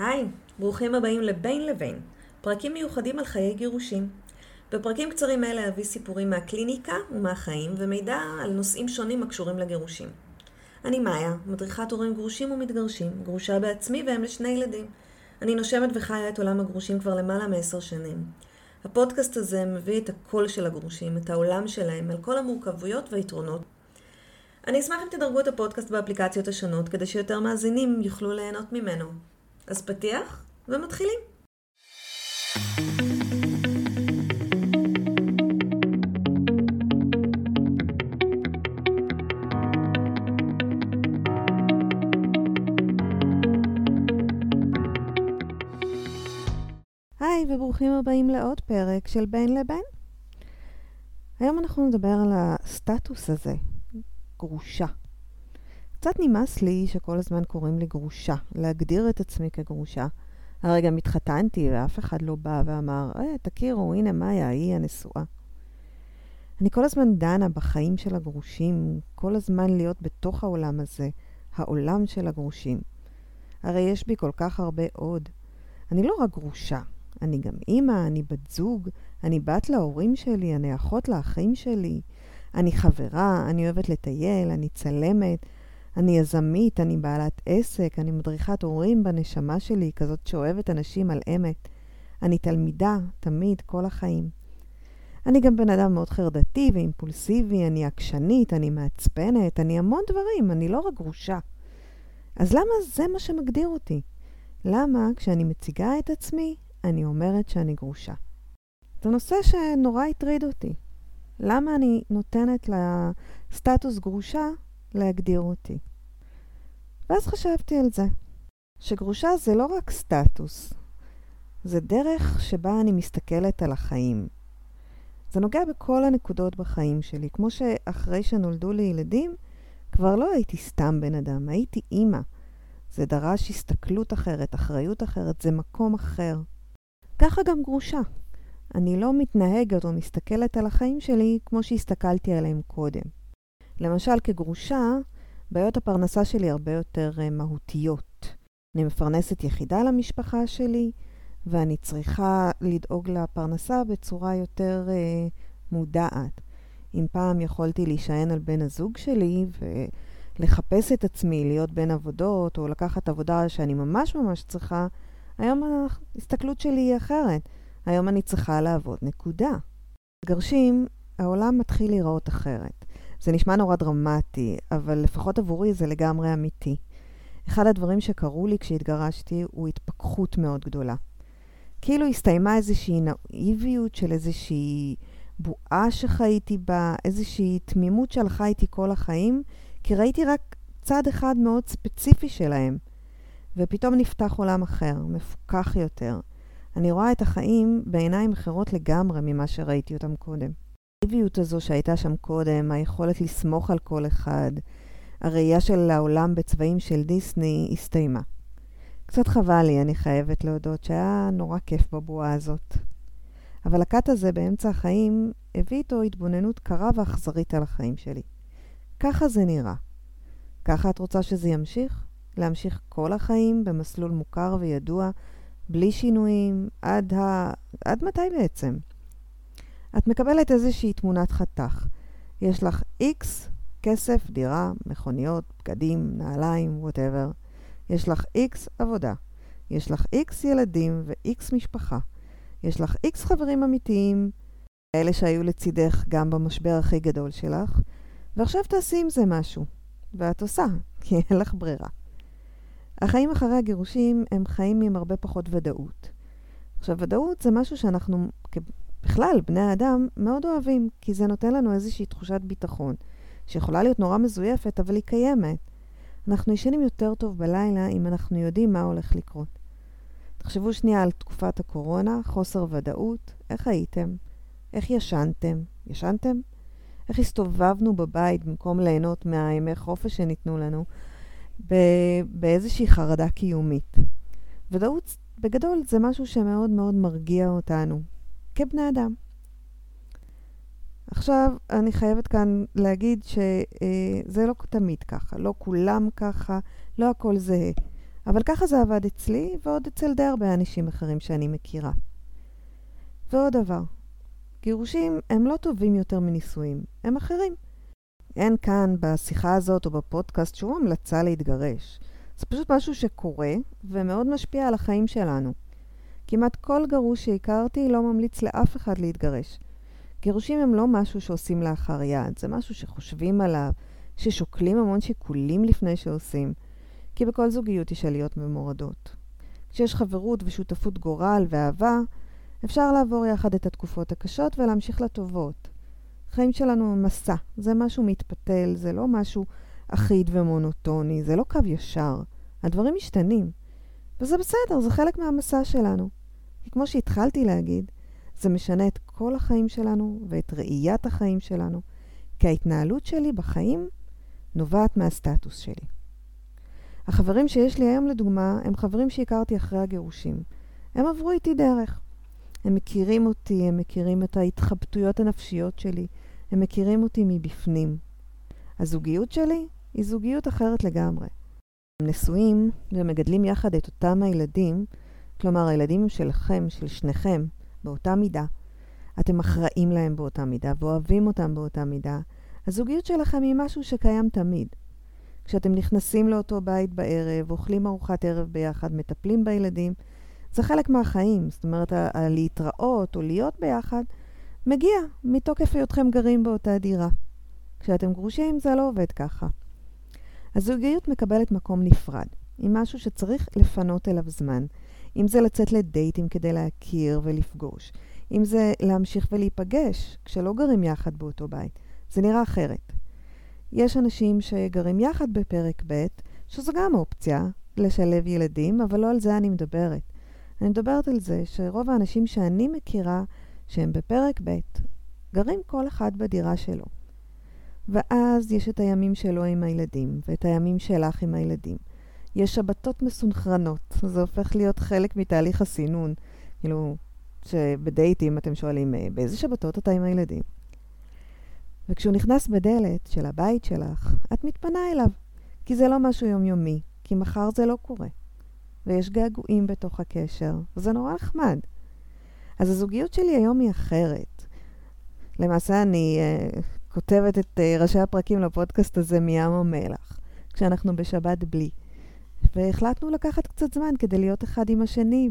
היי, ברוכים הבאים לבין לבין, פרקים מיוחדים על חיי גירושים. בפרקים קצרים אלה אביא סיפורים מהקליניקה ומהחיים ומידע על נושאים שונים הקשורים לגירושים. אני מאיה, מדריכת הורים גרושים ומתגרשים, גרושה בעצמי ואם לשני ילדים. אני נושמת וחיה את עולם הגרושים כבר למעלה מעשר שנים. הפודקאסט הזה מביא את הקול של הגרושים, את העולם שלהם, על כל המורכבויות והיתרונות. אני אשמח אם תדרגו את הפודקאסט באפליקציות השונות, כדי שיותר מאזינים יוכלו ליהנות ממנו. אז פתיח, ומתחילים. היי, וברוכים הבאים לעוד פרק של בין לבין. היום אנחנו נדבר על הסטטוס הזה, גרושה. קצת נמאס לי שכל הזמן קוראים לי גרושה, להגדיר את עצמי כגרושה. הרי גם התחתנתי ואף אחד לא בא ואמר, אה, תכירו, הנה מאיה, היא הנשואה. אני כל הזמן דנה בחיים של הגרושים, כל הזמן להיות בתוך העולם הזה, העולם של הגרושים. הרי יש בי כל כך הרבה עוד. אני לא רק גרושה, אני גם אימא, אני בת זוג, אני בת להורים שלי, אני אחות לאחים שלי, אני חברה, אני אוהבת לטייל, אני צלמת, אני יזמית, אני בעלת עסק, אני מדריכת הורים בנשמה שלי, כזאת שאוהבת אנשים על אמת. אני תלמידה, תמיד, כל החיים. אני גם בן אדם מאוד חרדתי ואימפולסיבי, אני עקשנית, אני מעצבנת, אני המון דברים, אני לא רק גרושה. אז למה זה מה שמגדיר אותי? למה כשאני מציגה את עצמי, אני אומרת שאני גרושה? זה נושא שנורא הטריד אותי. למה אני נותנת לסטטוס גרושה להגדיר אותי? ואז חשבתי על זה, שגרושה זה לא רק סטטוס, זה דרך שבה אני מסתכלת על החיים. זה נוגע בכל הנקודות בחיים שלי. כמו שאחרי שנולדו לי ילדים, כבר לא הייתי סתם בן אדם, הייתי אימא. זה דרש הסתכלות אחרת, אחריות אחרת, זה מקום אחר. ככה גם גרושה. אני לא מתנהגת או מסתכלת על החיים שלי כמו שהסתכלתי עליהם קודם. למשל, כגרושה, בעיות הפרנסה שלי הרבה יותר uh, מהותיות. אני מפרנסת יחידה למשפחה שלי, ואני צריכה לדאוג לפרנסה בצורה יותר uh, מודעת. אם פעם יכולתי להישען על בן הזוג שלי ולחפש את עצמי, להיות בין עבודות, או לקחת עבודה שאני ממש ממש צריכה, היום ההסתכלות שלי היא אחרת. היום אני צריכה לעבוד, נקודה. גרשים, העולם מתחיל להיראות אחרת. זה נשמע נורא דרמטי, אבל לפחות עבורי זה לגמרי אמיתי. אחד הדברים שקרו לי כשהתגרשתי הוא התפכחות מאוד גדולה. כאילו הסתיימה איזושהי נאיביות של איזושהי בועה שחייתי בה, איזושהי תמימות שהלכה איתי כל החיים, כי ראיתי רק צד אחד מאוד ספציפי שלהם. ופתאום נפתח עולם אחר, מפוקח יותר. אני רואה את החיים בעיניים אחרות לגמרי ממה שראיתי אותם קודם. האקטיביות הזו שהייתה שם קודם, היכולת לסמוך על כל אחד, הראייה של העולם בצבעים של דיסני הסתיימה. קצת חבל לי, אני חייבת להודות, שהיה נורא כיף בבועה הזאת. אבל הקאט הזה באמצע החיים הביא איתו התבוננות קרה ואכזרית על החיים שלי. ככה זה נראה. ככה את רוצה שזה ימשיך? להמשיך כל החיים במסלול מוכר וידוע, בלי שינויים, עד ה... עד מתי בעצם? את מקבלת איזושהי תמונת חתך. יש לך X, כסף, דירה, מכוניות, בגדים, נעליים, וואטאבר. יש לך X עבודה. יש לך X ילדים ו-X משפחה. יש לך X חברים אמיתיים, אלה שהיו לצידך גם במשבר הכי גדול שלך, ועכשיו תעשי עם זה משהו. ואת עושה, כי אין לך ברירה. החיים אחרי הגירושים הם חיים עם הרבה פחות ודאות. עכשיו, ודאות זה משהו שאנחנו בכלל, בני האדם מאוד אוהבים, כי זה נותן לנו איזושהי תחושת ביטחון, שיכולה להיות נורא מזויפת, אבל היא קיימת. אנחנו ישנים יותר טוב בלילה אם אנחנו יודעים מה הולך לקרות. תחשבו שנייה על תקופת הקורונה, חוסר ודאות, איך הייתם? איך ישנתם? ישנתם? איך הסתובבנו בבית במקום ליהנות מהימי חופש שניתנו לנו באיזושהי חרדה קיומית? ודאות בגדול זה משהו שמאוד מאוד מרגיע אותנו, כבני אדם. עכשיו, אני חייבת כאן להגיד שזה לא תמיד ככה, לא כולם ככה, לא הכל זהה. אבל ככה זה עבד אצלי, ועוד אצל די הרבה אנשים אחרים שאני מכירה. ועוד דבר, גירושים הם לא טובים יותר מנישואים, הם אחרים. אין כאן בשיחה הזאת או בפודקאסט שום המלצה להתגרש. זה פשוט משהו שקורה ומאוד משפיע על החיים שלנו. כמעט כל גרוש שהכרתי לא ממליץ לאף אחד להתגרש. גירושים הם לא משהו שעושים לאחר יד, זה משהו שחושבים עליו, ששוקלים המון שיקולים לפני שעושים, כי בכל זוגיות יש עליות ומורדות. כשיש חברות ושותפות גורל ואהבה, אפשר לעבור יחד את התקופות הקשות ולהמשיך לטובות. החיים שלנו הם מסע, זה משהו מתפתל, זה לא משהו אחיד ומונוטוני, זה לא קו ישר. הדברים משתנים. וזה בסדר, זה חלק מהמסע שלנו. כי כמו שהתחלתי להגיד, זה משנה את כל החיים שלנו ואת ראיית החיים שלנו, כי ההתנהלות שלי בחיים נובעת מהסטטוס שלי. החברים שיש לי היום, לדוגמה, הם חברים שהכרתי אחרי הגירושים. הם עברו איתי דרך. הם מכירים אותי, הם מכירים את ההתחבטויות הנפשיות שלי, הם מכירים אותי מבפנים. הזוגיות שלי היא זוגיות אחרת לגמרי. הם נשואים ומגדלים יחד את אותם הילדים, כלומר הילדים שלכם, של שניכם, באותה מידה. אתם אחראים להם באותה מידה ואוהבים אותם באותה מידה. הזוגיות שלכם היא משהו שקיים תמיד. כשאתם נכנסים לאותו בית בערב, אוכלים ארוחת ערב ביחד, מטפלים בילדים, זה חלק מהחיים. זאת אומרת, להתראות או להיות ביחד מגיע מתוקף היותכם גרים באותה דירה. כשאתם גרושים זה לא עובד ככה. הזוגיות מקבלת מקום נפרד, עם משהו שצריך לפנות אליו זמן. אם זה לצאת לדייטים כדי להכיר ולפגוש, אם זה להמשיך ולהיפגש כשלא גרים יחד באותו בית. זה נראה אחרת. יש אנשים שגרים יחד בפרק ב', שזו גם אופציה, לשלב ילדים, אבל לא על זה אני מדברת. אני מדברת על זה שרוב האנשים שאני מכירה, שהם בפרק ב', גרים כל אחד בדירה שלו. ואז יש את הימים שלו עם הילדים, ואת הימים שלך עם הילדים. יש שבתות מסונכרנות, זה הופך להיות חלק מתהליך הסינון. כאילו, שבדייטים אתם שואלים, אה, באיזה שבתות אתה עם הילדים? וכשהוא נכנס בדלת של הבית שלך, את מתפנה אליו, כי זה לא משהו יומיומי, כי מחר זה לא קורה. ויש געגועים בתוך הקשר, וזה נורא נחמד. אז הזוגיות שלי היום היא אחרת. למעשה אני uh, כותבת את uh, ראשי הפרקים לפודקאסט הזה מים המלח, כשאנחנו בשבת בלי. והחלטנו לקחת קצת זמן כדי להיות אחד עם השני,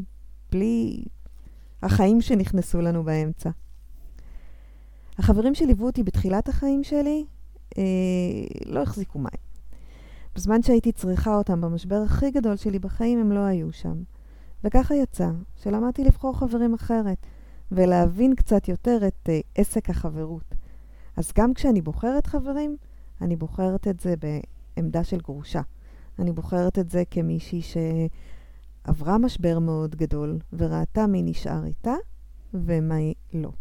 בלי החיים שנכנסו לנו באמצע. החברים שליוו אותי בתחילת החיים שלי אה, לא החזיקו מים. בזמן שהייתי צריכה אותם במשבר הכי גדול שלי בחיים, הם לא היו שם. וככה יצא שלמדתי לבחור חברים אחרת, ולהבין קצת יותר את אה, עסק החברות. אז גם כשאני בוחרת חברים, אני בוחרת את זה בעמדה של גרושה. אני בוחרת את זה כמישהי שעברה משבר מאוד גדול וראתה מי נשאר איתה ומה לא.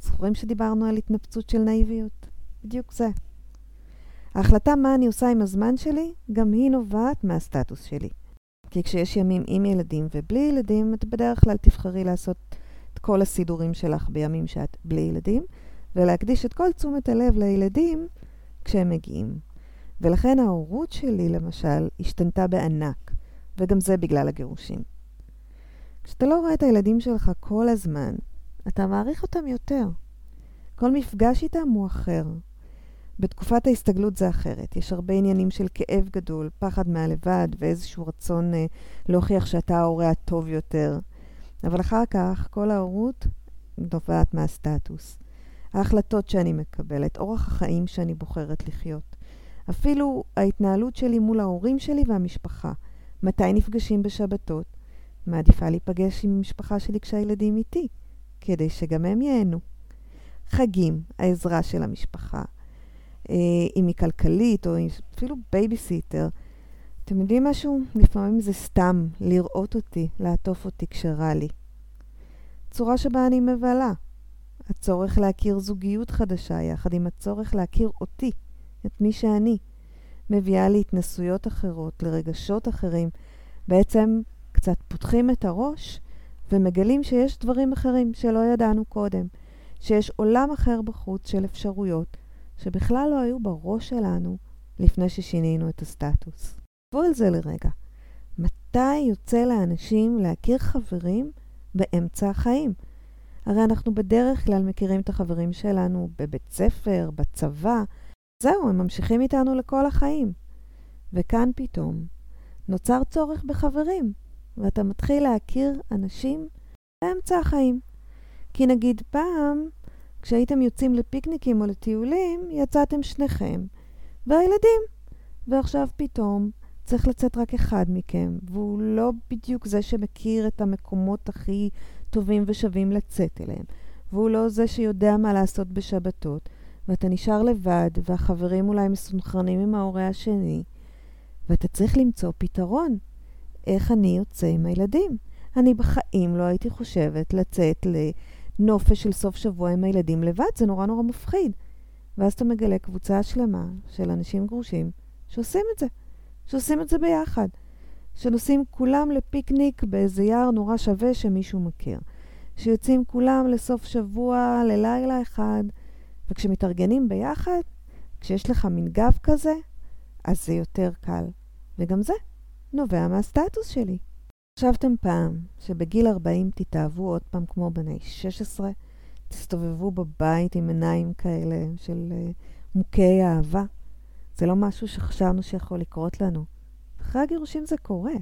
זוכרים שדיברנו על התנפצות של נאיביות? בדיוק זה. ההחלטה מה אני עושה עם הזמן שלי, גם היא נובעת מהסטטוס שלי. כי כשיש ימים עם ילדים ובלי ילדים, את בדרך כלל תבחרי לעשות את כל הסידורים שלך בימים שאת בלי ילדים, ולהקדיש את כל תשומת הלב לילדים כשהם מגיעים. ולכן ההורות שלי, למשל, השתנתה בענק, וגם זה בגלל הגירושים. כשאתה לא רואה את הילדים שלך כל הזמן, אתה מעריך אותם יותר. כל מפגש איתם הוא אחר. בתקופת ההסתגלות זה אחרת. יש הרבה עניינים של כאב גדול, פחד מהלבד ואיזשהו רצון אה, להוכיח שאתה ההורה הטוב יותר. אבל אחר כך, כל ההורות נובעת מהסטטוס. ההחלטות שאני מקבלת, אורח החיים שאני בוחרת לחיות. אפילו ההתנהלות שלי מול ההורים שלי והמשפחה. מתי נפגשים בשבתות? מעדיפה להיפגש עם המשפחה שלי כשהילדים איתי, כדי שגם הם ייהנו. חגים, העזרה של המשפחה. אה, אם היא כלכלית או אפילו בייביסיטר. אתם יודעים משהו? לפעמים זה סתם לראות אותי, לעטוף אותי כשרע לי. צורה שבה אני מבלה. הצורך להכיר זוגיות חדשה יחד עם הצורך להכיר אותי. את מי שאני, מביאה להתנסויות אחרות, לרגשות אחרים. בעצם קצת פותחים את הראש ומגלים שיש דברים אחרים שלא ידענו קודם, שיש עולם אחר בחוץ של אפשרויות שבכלל לא היו בראש שלנו לפני ששינינו את הסטטוס. תחשבו על זה לרגע. מתי יוצא לאנשים להכיר חברים באמצע החיים? הרי אנחנו בדרך כלל מכירים את החברים שלנו בבית ספר, בצבא. זהו, הם ממשיכים איתנו לכל החיים. וכאן פתאום נוצר צורך בחברים, ואתה מתחיל להכיר אנשים באמצע החיים. כי נגיד פעם, כשהייתם יוצאים לפיקניקים או לטיולים, יצאתם שניכם, והילדים. ועכשיו פתאום צריך לצאת רק אחד מכם, והוא לא בדיוק זה שמכיר את המקומות הכי טובים ושווים לצאת אליהם, והוא לא זה שיודע מה לעשות בשבתות, ואתה נשאר לבד, והחברים אולי מסונכרנים עם ההורה השני, ואתה צריך למצוא פתרון. איך אני יוצא עם הילדים? אני בחיים לא הייתי חושבת לצאת לנופש של סוף שבוע עם הילדים לבד, זה נורא נורא מפחיד. ואז אתה מגלה קבוצה שלמה של אנשים גרושים שעושים את זה, שעושים את זה ביחד. שנוסעים כולם לפיקניק באיזה יער נורא שווה שמישהו מכיר. שיוצאים כולם לסוף שבוע, ללילה אחד, וכשמתארגנים ביחד, כשיש לך מין גב כזה, אז זה יותר קל. וגם זה נובע מהסטטוס שלי. חשבתם פעם שבגיל 40 תתאהבו עוד פעם כמו בני 16? תסתובבו בבית עם עיניים כאלה של uh, מוכי אהבה? זה לא משהו שחשבנו שיכול לקרות לנו. אחרי הגירושים זה קורה.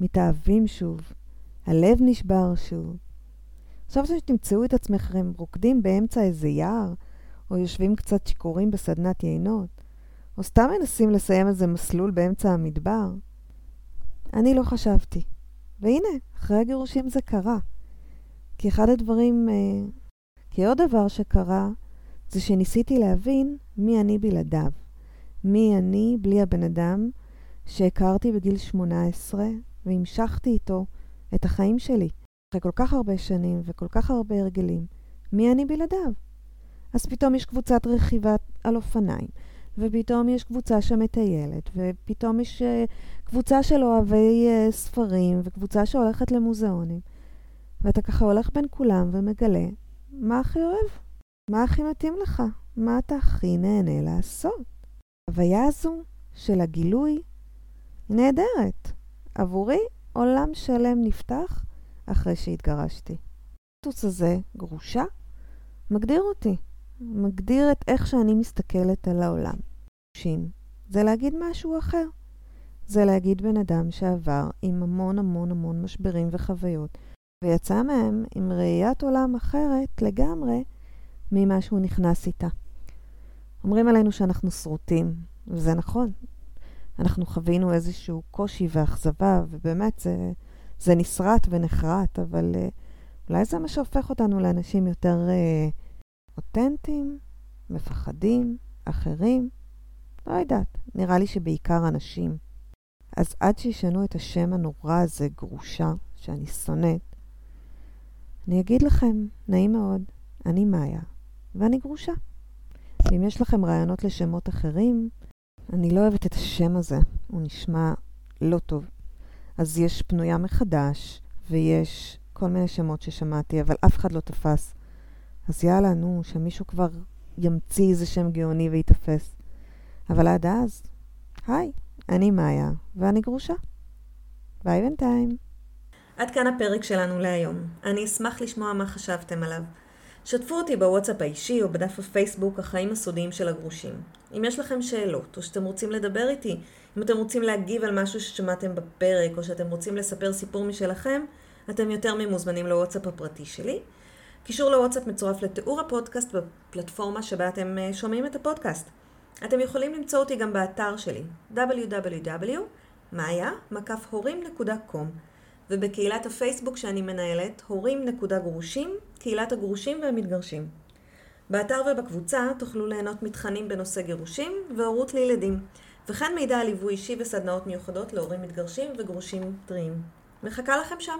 מתאהבים שוב, הלב נשבר שוב. חשבתם שתמצאו את עצמכם רוקדים באמצע איזה יער, או יושבים קצת שיכורים בסדנת יינות, או סתם מנסים לסיים איזה מסלול באמצע המדבר? אני לא חשבתי. והנה, אחרי הגירושים זה קרה. כי אחד הדברים, אה, כי עוד דבר שקרה, זה שניסיתי להבין מי אני בלעדיו. מי אני בלי הבן אדם שהכרתי בגיל 18 והמשכתי איתו את החיים שלי. אחרי כל כך הרבה שנים וכל כך הרבה הרגלים, מי אני בלעדיו? אז פתאום יש קבוצת רכיבה על אופניים, ופתאום יש קבוצה שמטיילת, ופתאום יש uh, קבוצה של אוהבי uh, ספרים, וקבוצה שהולכת למוזיאונים. ואתה ככה הולך בין כולם ומגלה מה הכי אוהב, מה הכי מתאים לך, מה אתה הכי נהנה לעשות. החוויה הזו של הגילוי נהדרת. עבורי עולם שלם נפתח אחרי שהתגרשתי. הסטטוס הזה, גרושה, מגדיר אותי. מגדיר את איך שאני מסתכלת על העולם. גרושים זה להגיד משהו אחר. זה להגיד בן אדם שעבר עם המון המון המון משברים וחוויות, ויצא מהם עם ראיית עולם אחרת לגמרי ממה שהוא נכנס איתה. אומרים עלינו שאנחנו שרוטים, וזה נכון. אנחנו חווינו איזשהו קושי ואכזבה, ובאמת זה, זה נסרט ונחרט, אבל uh, אולי זה מה שהופך אותנו לאנשים יותר uh, אותנטיים, מפחדים, אחרים. לא יודעת, נראה לי שבעיקר אנשים. אז עד שישנו את השם הנורא הזה, גרושה, שאני שונאת, אני אגיד לכם, נעים מאוד, אני מאיה, ואני גרושה. ואם יש לכם רעיונות לשמות אחרים, אני לא אוהבת את השם הזה, הוא נשמע לא טוב. אז יש פנויה מחדש, ויש כל מיני שמות ששמעתי, אבל אף אחד לא תפס. אז יאללה, נו, שמישהו כבר ימציא איזה שם גאוני ויתפס. אבל עד אז, היי, אני מאיה, ואני גרושה. ביי בינתיים. עד כאן הפרק שלנו להיום. אני אשמח לשמוע מה חשבתם עליו. שתפו אותי בוואטסאפ האישי או בדף הפייסבוק החיים הסודיים של הגרושים. אם יש לכם שאלות, או שאתם רוצים לדבר איתי, אם אתם רוצים להגיב על משהו ששמעתם בפרק, או שאתם רוצים לספר סיפור משלכם, אתם יותר ממוזמנים לוואטסאפ הפרטי שלי. קישור לוואטסאפ מצורף לתיאור הפודקאסט בפלטפורמה שבה אתם אה, שומעים את הפודקאסט. אתם יכולים למצוא אותי גם באתר שלי www.maya.com ובקהילת הפייסבוק שאני מנהלת, הורים.גרושים, קהילת הגרושים והמתגרשים. באתר ובקבוצה תוכלו ליהנות מתכנים בנושא גירושים והורות לילדים, וכן מידע על ליווי אישי וסדנאות מיוחדות להורים מתגרשים וגרושים טריים. מחכה לכם שם.